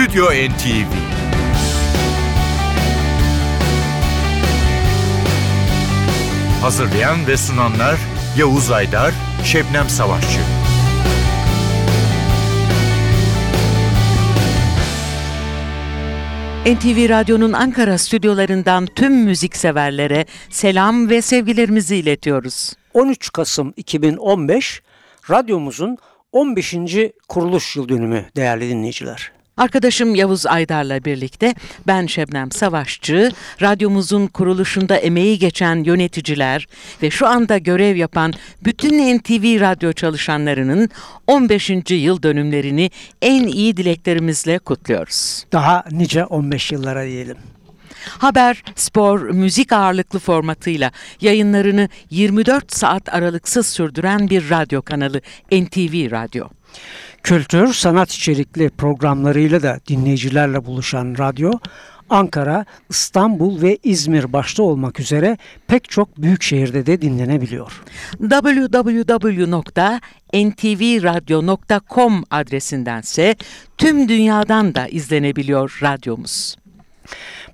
Stüdyo NTV Hazırlayan ve sunanlar Yavuz Aydar, Şebnem Savaşçı. NTV Radyo'nun Ankara stüdyolarından tüm müzikseverlere selam ve sevgilerimizi iletiyoruz. 13 Kasım 2015 radyomuzun 15. kuruluş yıl dönümü değerli dinleyiciler. Arkadaşım Yavuz Aydar'la birlikte ben Şebnem Savaşçı, radyomuzun kuruluşunda emeği geçen yöneticiler ve şu anda görev yapan bütün NTV radyo çalışanlarının 15. yıl dönümlerini en iyi dileklerimizle kutluyoruz. Daha nice 15 yıllara diyelim. Haber, spor, müzik ağırlıklı formatıyla yayınlarını 24 saat aralıksız sürdüren bir radyo kanalı NTV Radyo. Kültür, sanat içerikli programlarıyla da dinleyicilerle buluşan radyo, Ankara, İstanbul ve İzmir başta olmak üzere pek çok büyük şehirde de dinlenebiliyor. www.ntvradio.com adresindense tüm dünyadan da izlenebiliyor radyomuz.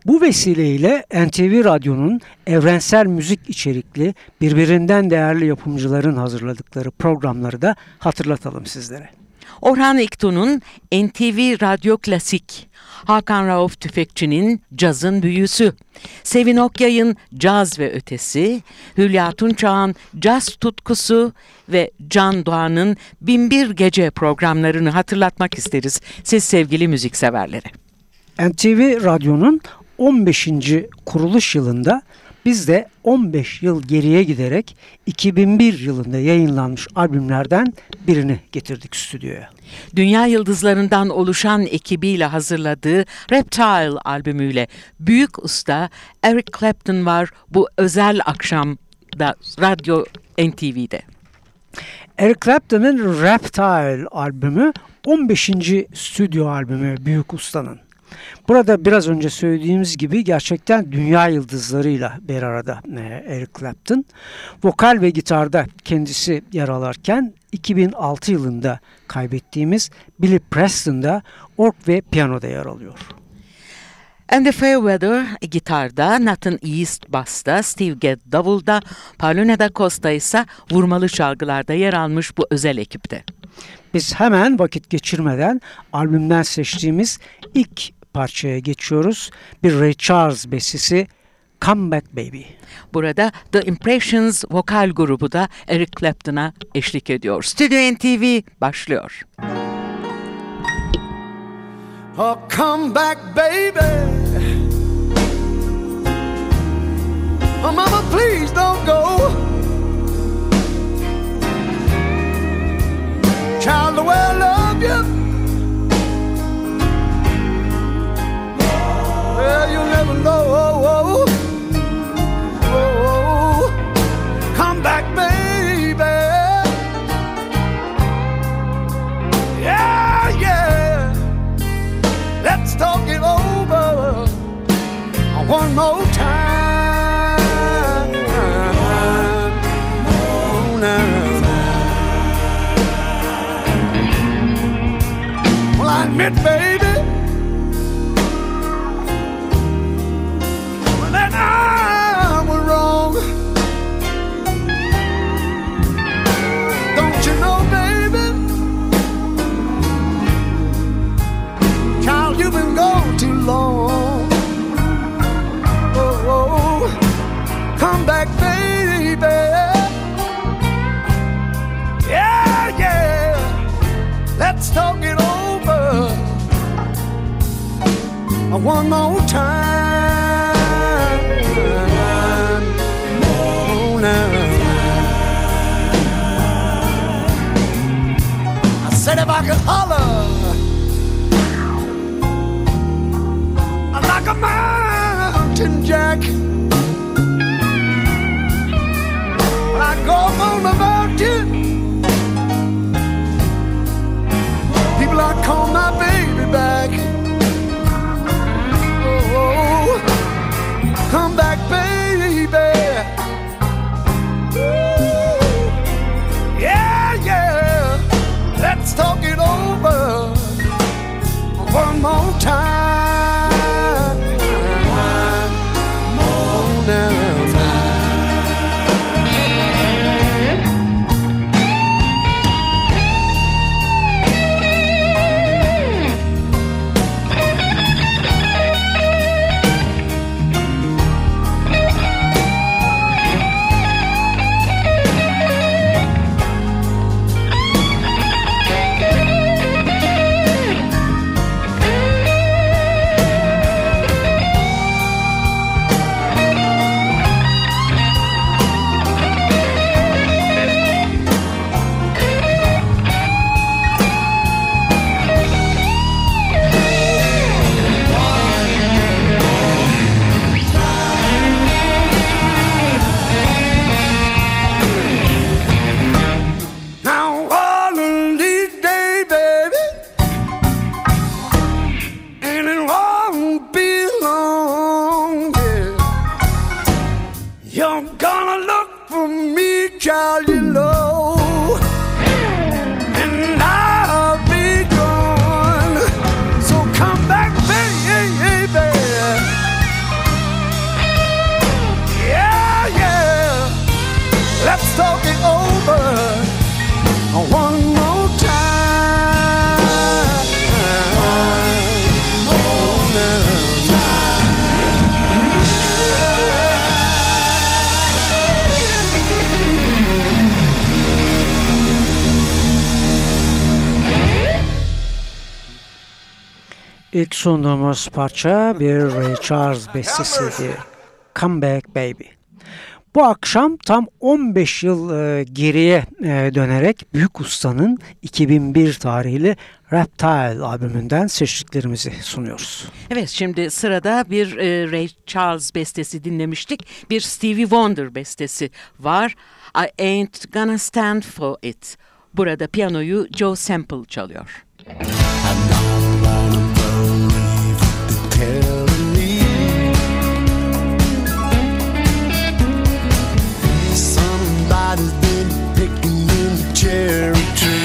Bu vesileyle NTV Radyo'nun evrensel müzik içerikli birbirinden değerli yapımcıların hazırladıkları programları da hatırlatalım sizlere. Orhan İktu'nun NTV Radyo Klasik, Hakan Rauf Tüfekçi'nin Cazın Büyüsü, Sevin Okyay'ın Caz ve Ötesi, Hülya Tunçağ'ın Caz Tutkusu ve Can Doğan'ın Binbir Gece programlarını hatırlatmak isteriz siz sevgili müzikseverlere. NTV Radyo'nun 15. kuruluş yılında biz de 15 yıl geriye giderek 2001 yılında yayınlanmış albümlerden birini getirdik stüdyoya. Dünya yıldızlarından oluşan ekibiyle hazırladığı Reptile albümüyle büyük usta Eric Clapton var bu özel akşamda Radyo NTV'de. Eric Clapton'ın Reptile albümü 15. stüdyo albümü Büyük Usta'nın. Burada biraz önce söylediğimiz gibi gerçekten dünya yıldızlarıyla bir arada e, Eric Clapton. Vokal ve gitarda kendisi yer alarken 2006 yılında kaybettiğimiz Billy Preston da ork ve piyanoda yer alıyor. And the Fairweather gitarda, Nathan East basta, Steve Gadd davulda, Paulina da Costa ise vurmalı çalgılarda yer almış bu özel ekipte. Biz hemen vakit geçirmeden albümden seçtiğimiz ilk parçaya geçiyoruz. Bir Ray Charles bestesi Come Back Baby. Burada The Impressions vokal grubu da Eric Clapton'a eşlik ediyor. Studio NTV başlıyor. Oh, come back, baby. Oh, mama, please don't go. Child, the way never know. Oh, come back, baby. Yeah, yeah. Let's talk it over one more time. Admit, baby, one more time. Oh, now. I said if I could holler like a mountain jack. When I go up on the mountain, people I call my baby back. sunduğumuz parça bir Ray Charles bestesiydi. Come Back Baby. Bu akşam tam 15 yıl e, geriye e, dönerek Büyük Usta'nın 2001 tarihli Reptile albümünden seçtiklerimizi sunuyoruz. Evet şimdi sırada bir e, Ray Charles bestesi dinlemiştik. Bir Stevie Wonder bestesi var. I Ain't Gonna Stand For It. Burada piyanoyu Joe Sample çalıyor. I'm Somebody's been picking in the cherry tree.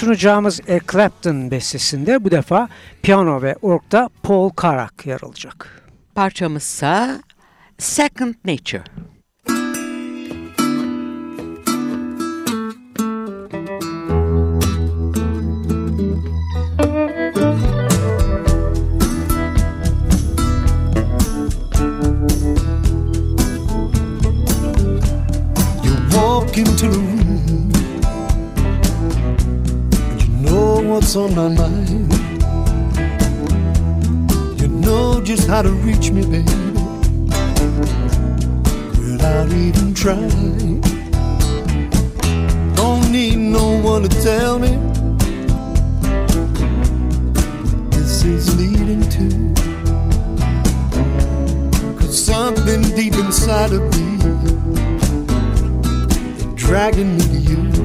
Sunacağımız Eric Clapton bestesinde bu defa piyano ve orkta Paul Carrack yer alacak. Parçamızsa Second Nature. You walk into what's on my mind. You know just how to reach me, baby, without even trying. Don't need no one to tell me this is leading to. Cause something deep inside of me dragging me to you.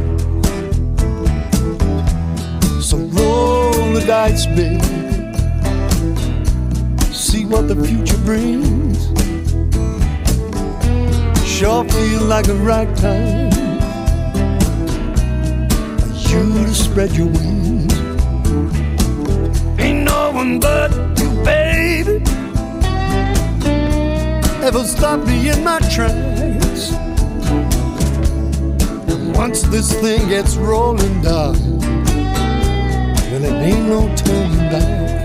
Roll the dice, baby. See what the future brings. Sure feel like the right time you to spread your wings. Ain't no one but you, baby. Ever stop me in my tracks? Once this thing gets rolling down, well, it ain't no turning back.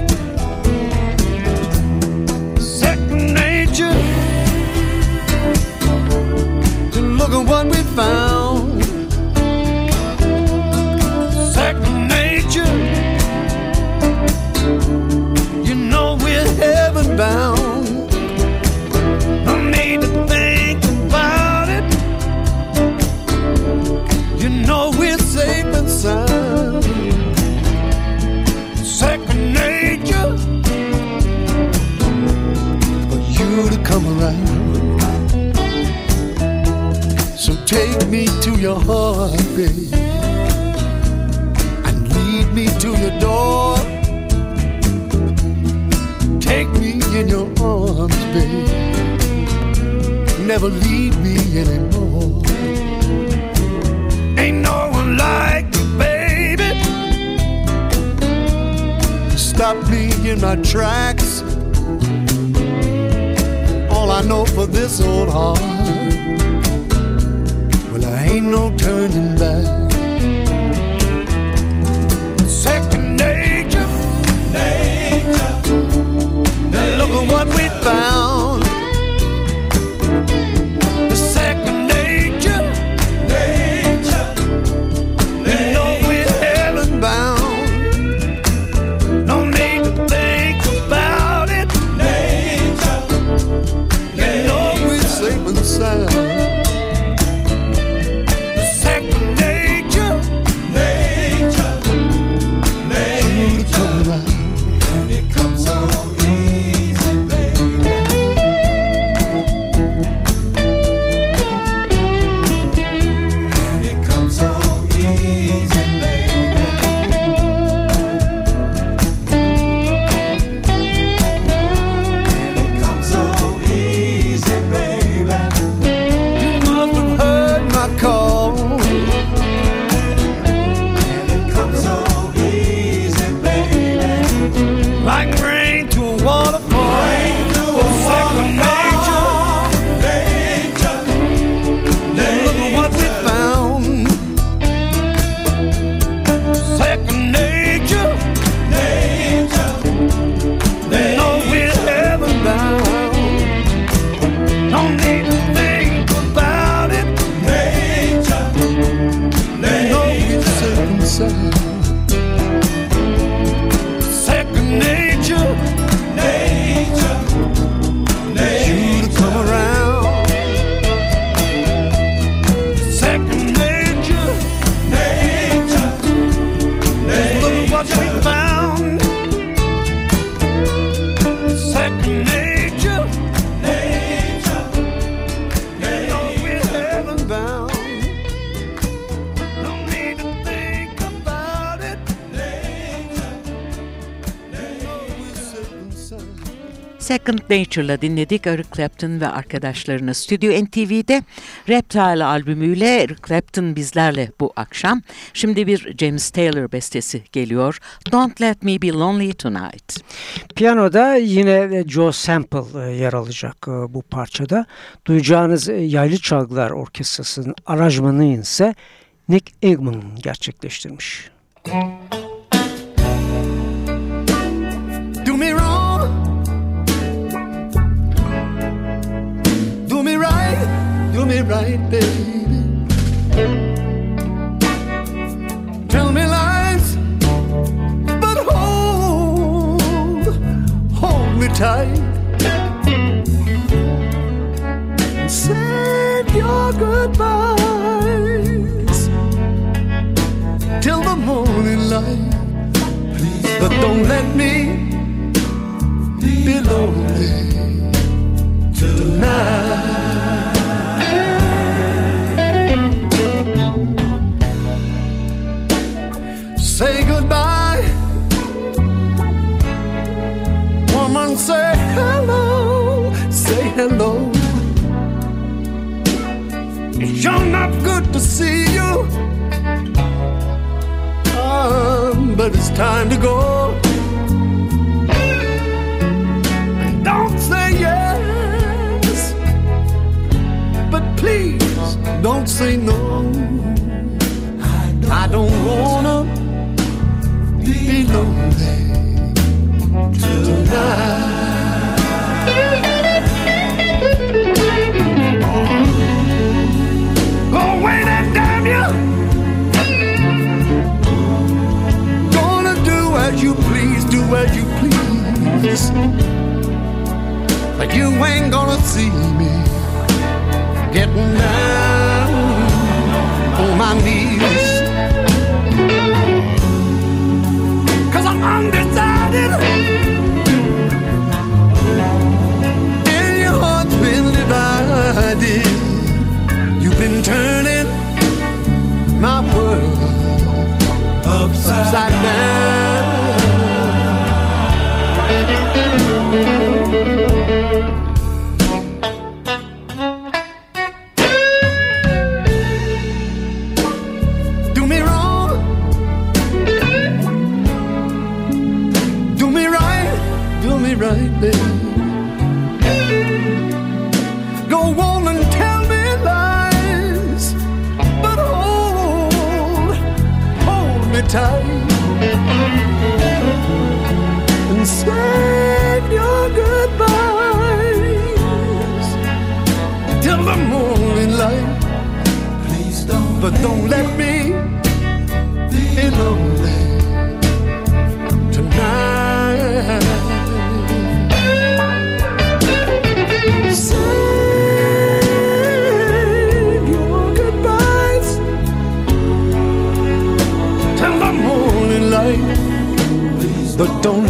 Second Nature'la dinledik Eric Clapton ve arkadaşlarını. Stüdyo NTV'de Reptile albümüyle Eric Clapton bizlerle bu akşam. Şimdi bir James Taylor bestesi geliyor. Don't Let Me Be Lonely Tonight. Piyanoda yine Joe Sample e, yer alacak e, bu parçada. Duyacağınız e, Yaylı Çalgılar Orkestrası'nın aranjmanını ise Nick Eggman gerçekleştirmiş. Do right, baby. Tell me lies, but hold, hold me tight. Save your goodbyes till the morning light. Please, But don't let me be lonely tonight. Hello. It's sure not good to see you. Um, but it's time to go. Don't say yes, but please don't say no. I don't wanna be lonely tonight. Please. But you ain't gonna see me getting down on my knees. Me right, baby. Go on and tell me lies. But hold, hold me tight. And save your goodbyes till the morning light. Please don't, but don't let me But don't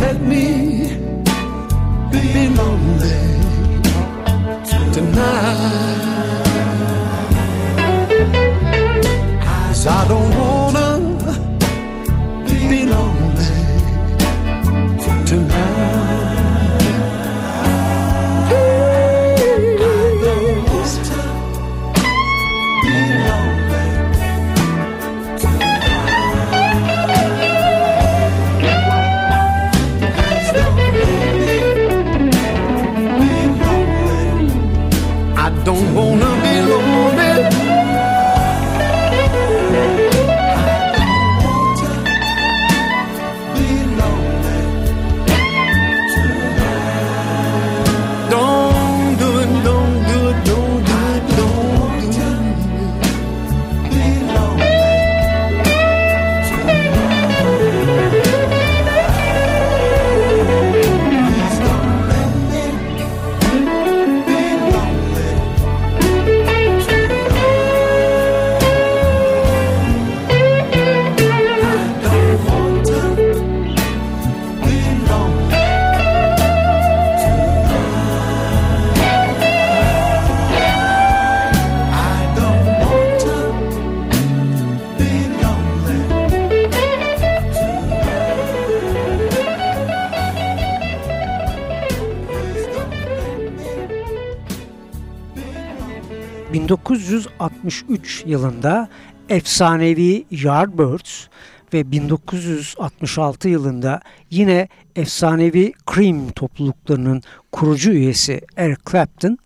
1963 yılında efsanevi Yardbirds ve 1966 yılında yine efsanevi Cream topluluklarının kurucu üyesi Eric Clapton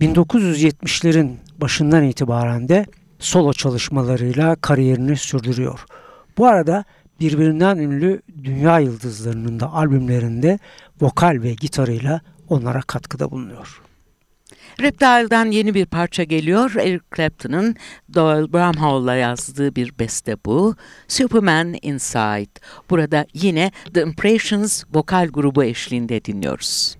1970'lerin başından itibaren de solo çalışmalarıyla kariyerini sürdürüyor. Bu arada birbirinden ünlü dünya yıldızlarının da albümlerinde vokal ve gitarıyla onlara katkıda bulunuyor. Reptile'dan yeni bir parça geliyor. Eric Clapton'ın Doyle Bramhall'la yazdığı bir beste bu. Superman Inside. Burada yine The Impressions vokal grubu eşliğinde dinliyoruz.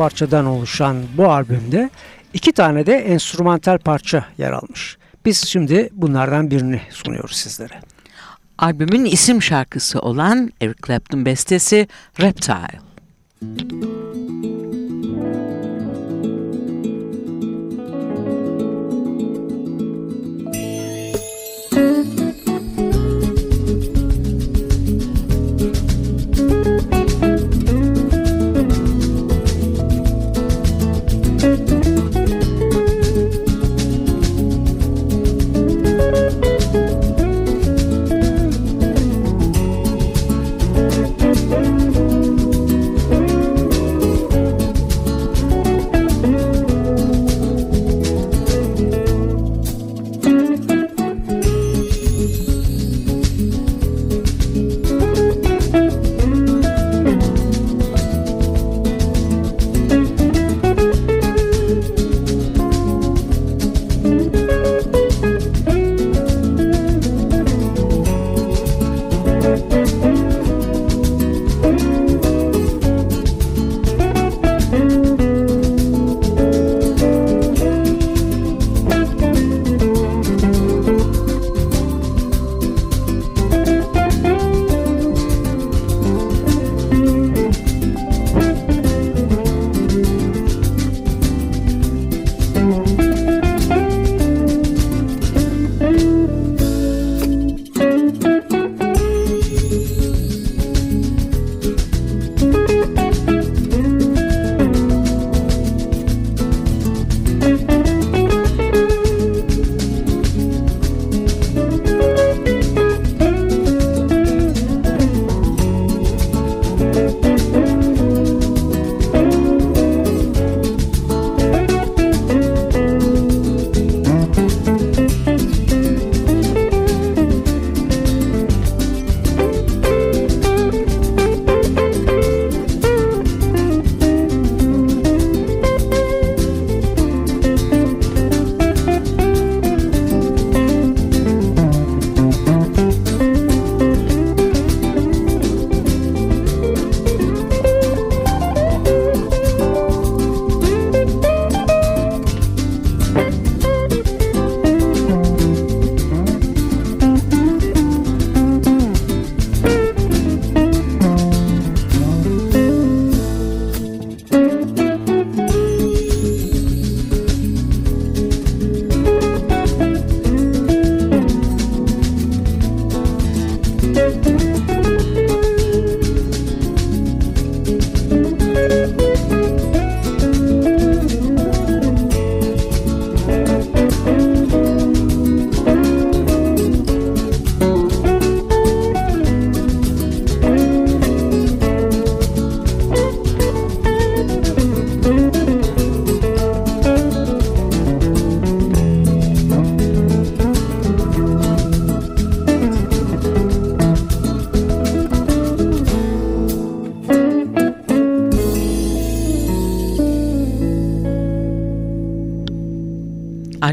Parçadan oluşan bu albümde iki tane de enstrümantal parça yer almış. Biz şimdi bunlardan birini sunuyoruz sizlere. Albümün isim şarkısı olan Eric Clapton bestesi Reptile.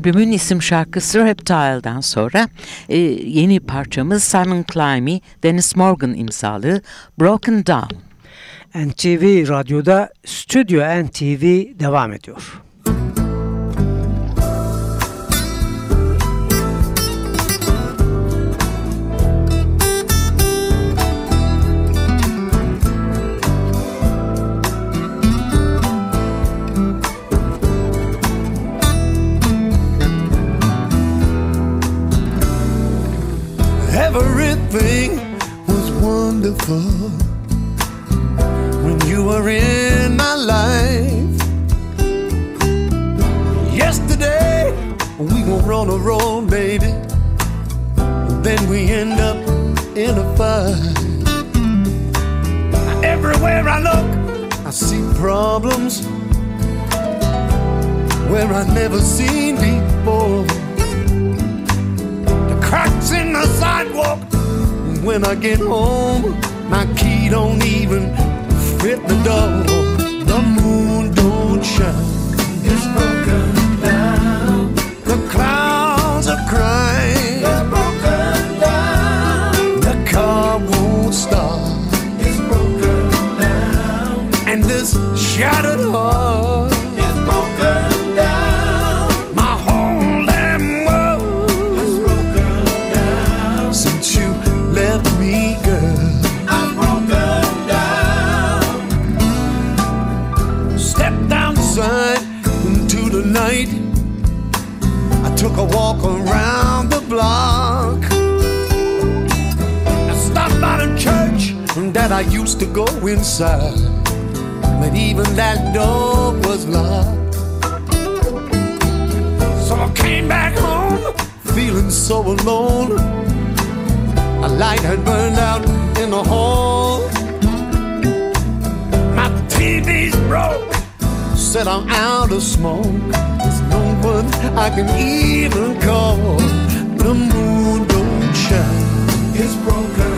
Albümün isim şarkısı Reptile'dan sonra e, yeni parçamız Simon Climby, Dennis Morgan imzalı Broken Down. NTV Radyo'da Stüdyo NTV devam ediyor. Wonderful when you were in my life. Yesterday, we gon' run a road, baby. Then we end up in a fight. Everywhere I look, I see problems where I never seen before. The cracks in the sidewalk. When I get home, my key don't even fit the door. The moon don't shine. It's broken down. The clouds are crying. They're broken down. The car won't start. It's broken down. And this shattered walk to go inside, but even that door was locked. So I came back home feeling so alone. A light had burned out in the hall. My TV's broke. Said I'm out of smoke. There's no one I can even call. The moon don't shine. It's broken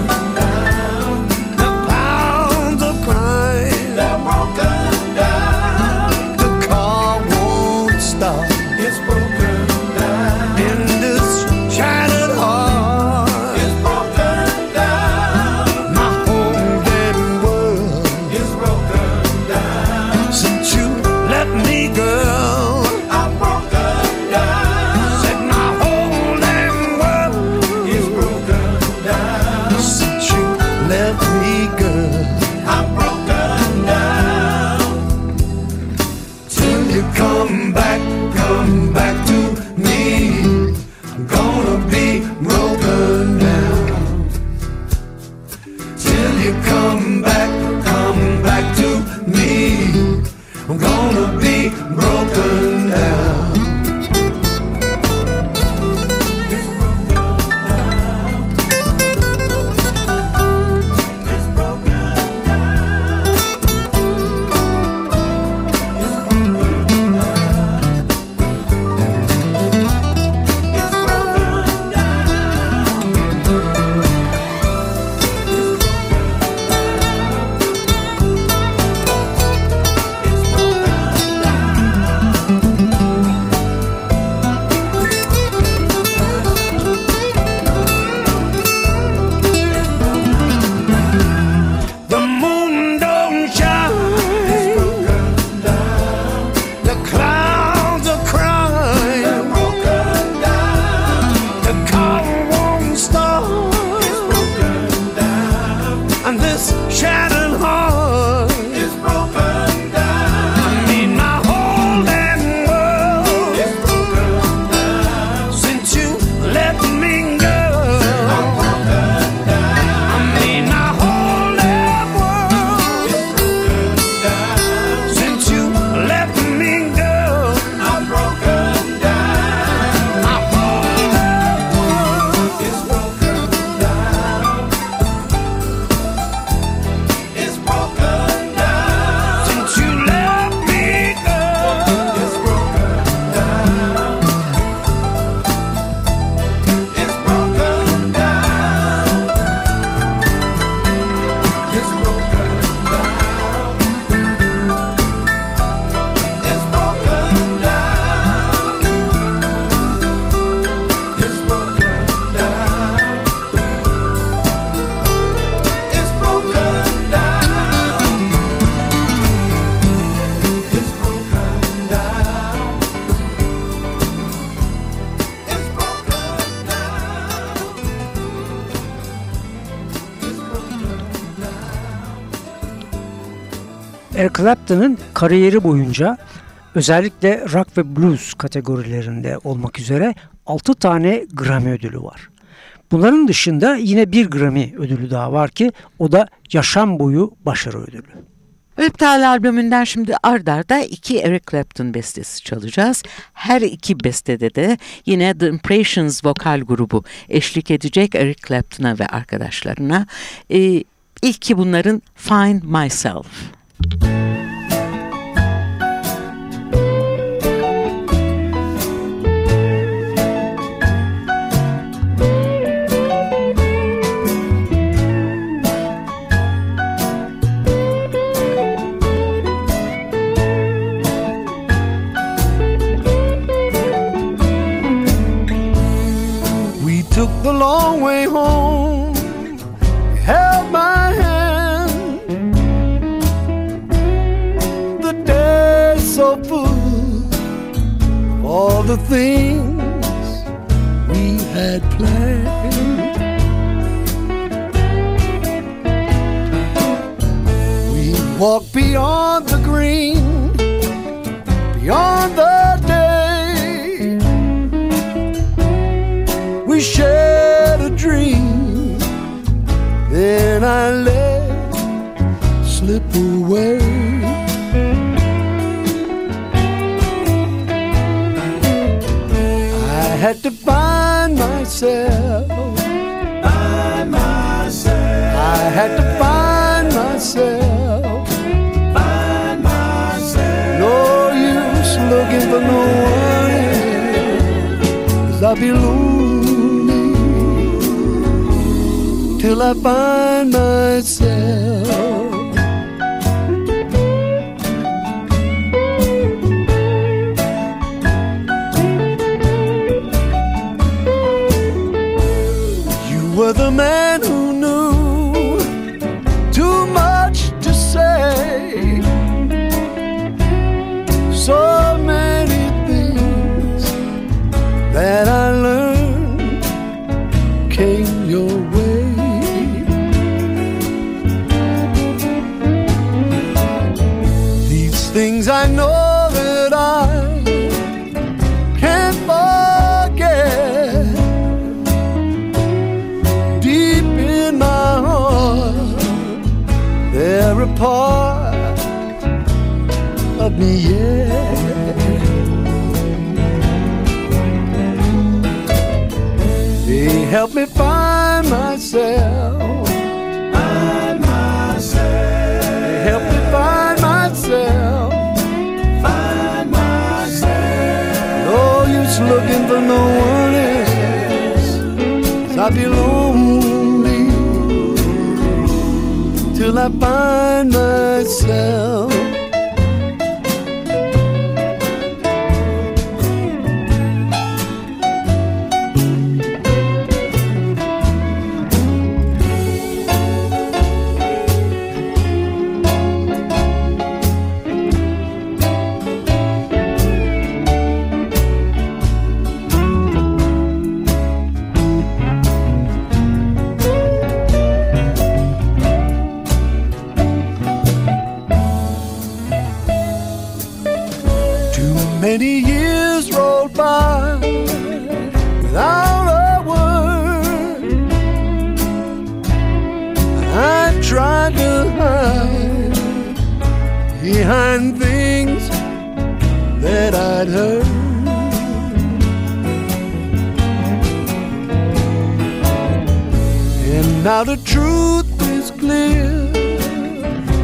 Clapton'ın kariyeri boyunca özellikle rock ve blues kategorilerinde olmak üzere 6 tane Grammy ödülü var. Bunların dışında yine bir Grammy ödülü daha var ki o da yaşam boyu başarı ödülü. Reptile albümünden şimdi ard arda iki Eric Clapton bestesi çalacağız. Her iki bestede de yine The Impressions vokal grubu eşlik edecek Eric Clapton'a ve arkadaşlarına. Ee, ilki bunların Find Myself. We took the long way home. the things we had planned. We walked beyond the green, beyond the day. We shared a dream, then I let slip away. Had to find myself. Find myself. I had to find myself. Find myself. No use looking for no one else. I'll be lonely till I find myself. Part of me, yeah. They help me find myself. Tried to hide behind things that I'd heard. And now the truth is clear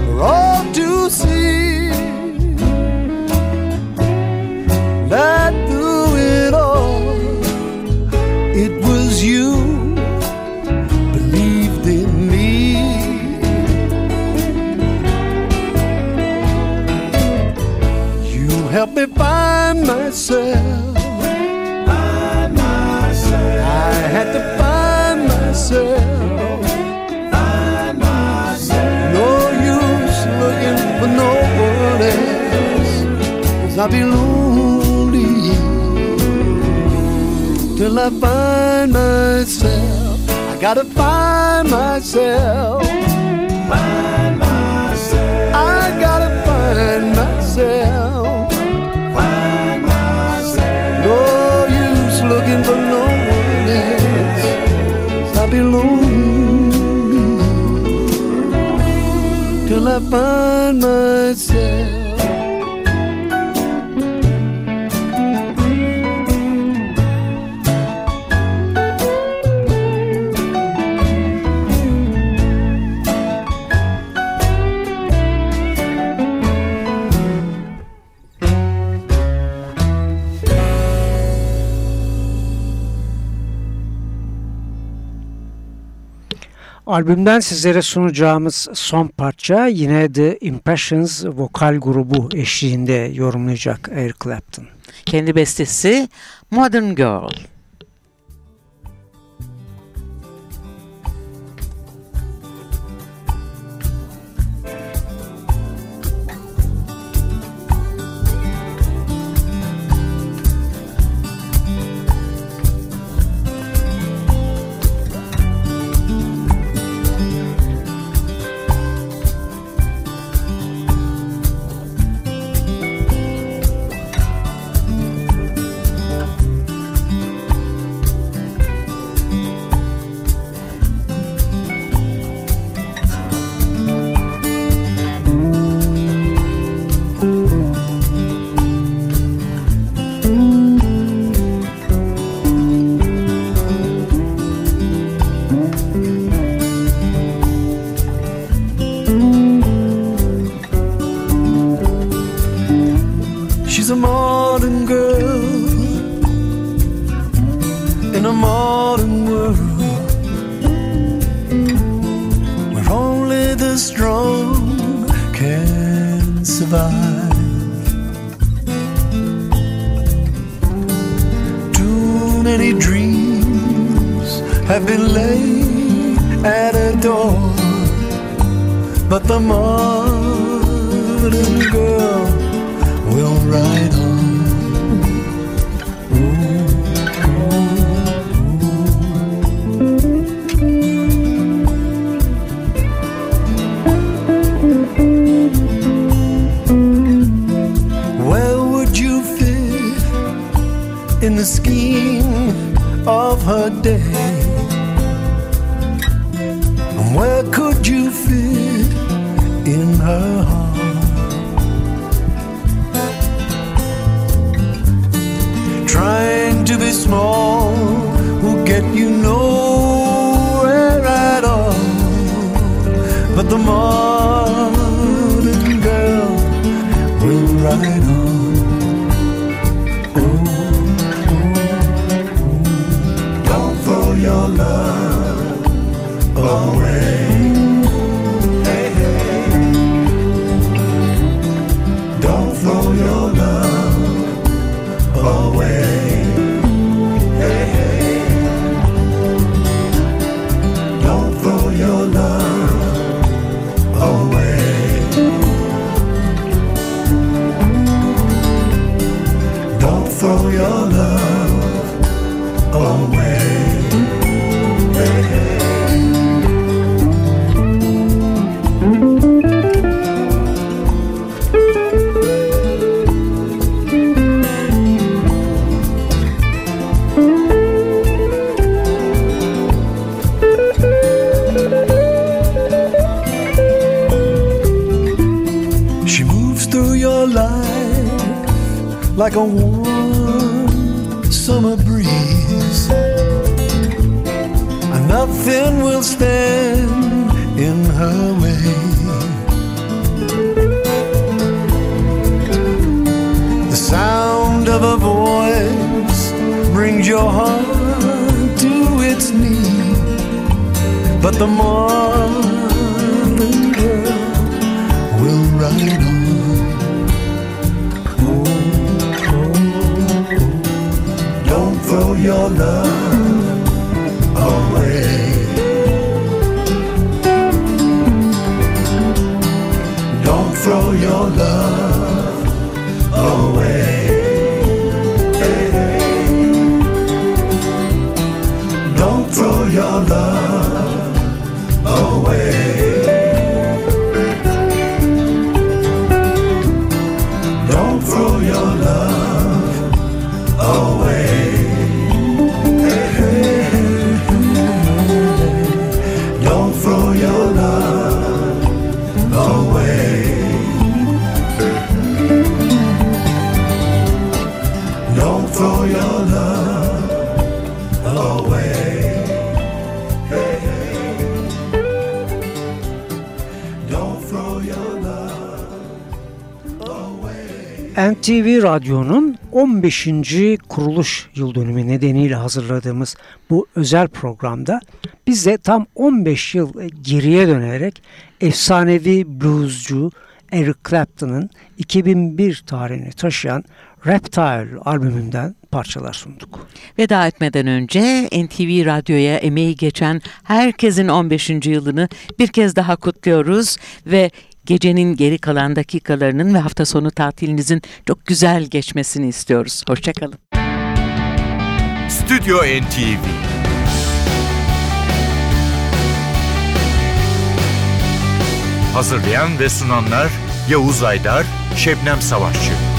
for all to see I'll be lonely till I find myself. I gotta find myself. Find myself. I gotta find myself. Find myself. No use looking for no one else. I'll be lonely till I find myself. Albümden sizlere sunacağımız son parça yine The Impressions vokal grubu eşliğinde yorumlayacak Eric Clapton. Kendi bestesi Modern Girl. The strong can survive. Too many dreams have been laid at a door, but the modern girl will ride on. Of her day? And where could you fit in her heart? Trying to be small will get you nowhere at all. But the modern away. NTV Radyo'nun 15. kuruluş yıl dönümü nedeniyle hazırladığımız bu özel programda biz de tam 15 yıl geriye dönerek efsanevi bluescu Eric Clapton'ın 2001 tarihini taşıyan Reptile albümünden parçalar sunduk. Veda etmeden önce NTV Radyo'ya emeği geçen herkesin 15. yılını bir kez daha kutluyoruz ve gecenin geri kalan dakikalarının ve hafta sonu tatilinizin çok güzel geçmesini istiyoruz. Hoşçakalın. Stüdyo NTV Hazırlayan ve sunanlar Yavuz Aydar, Şebnem Savaşçı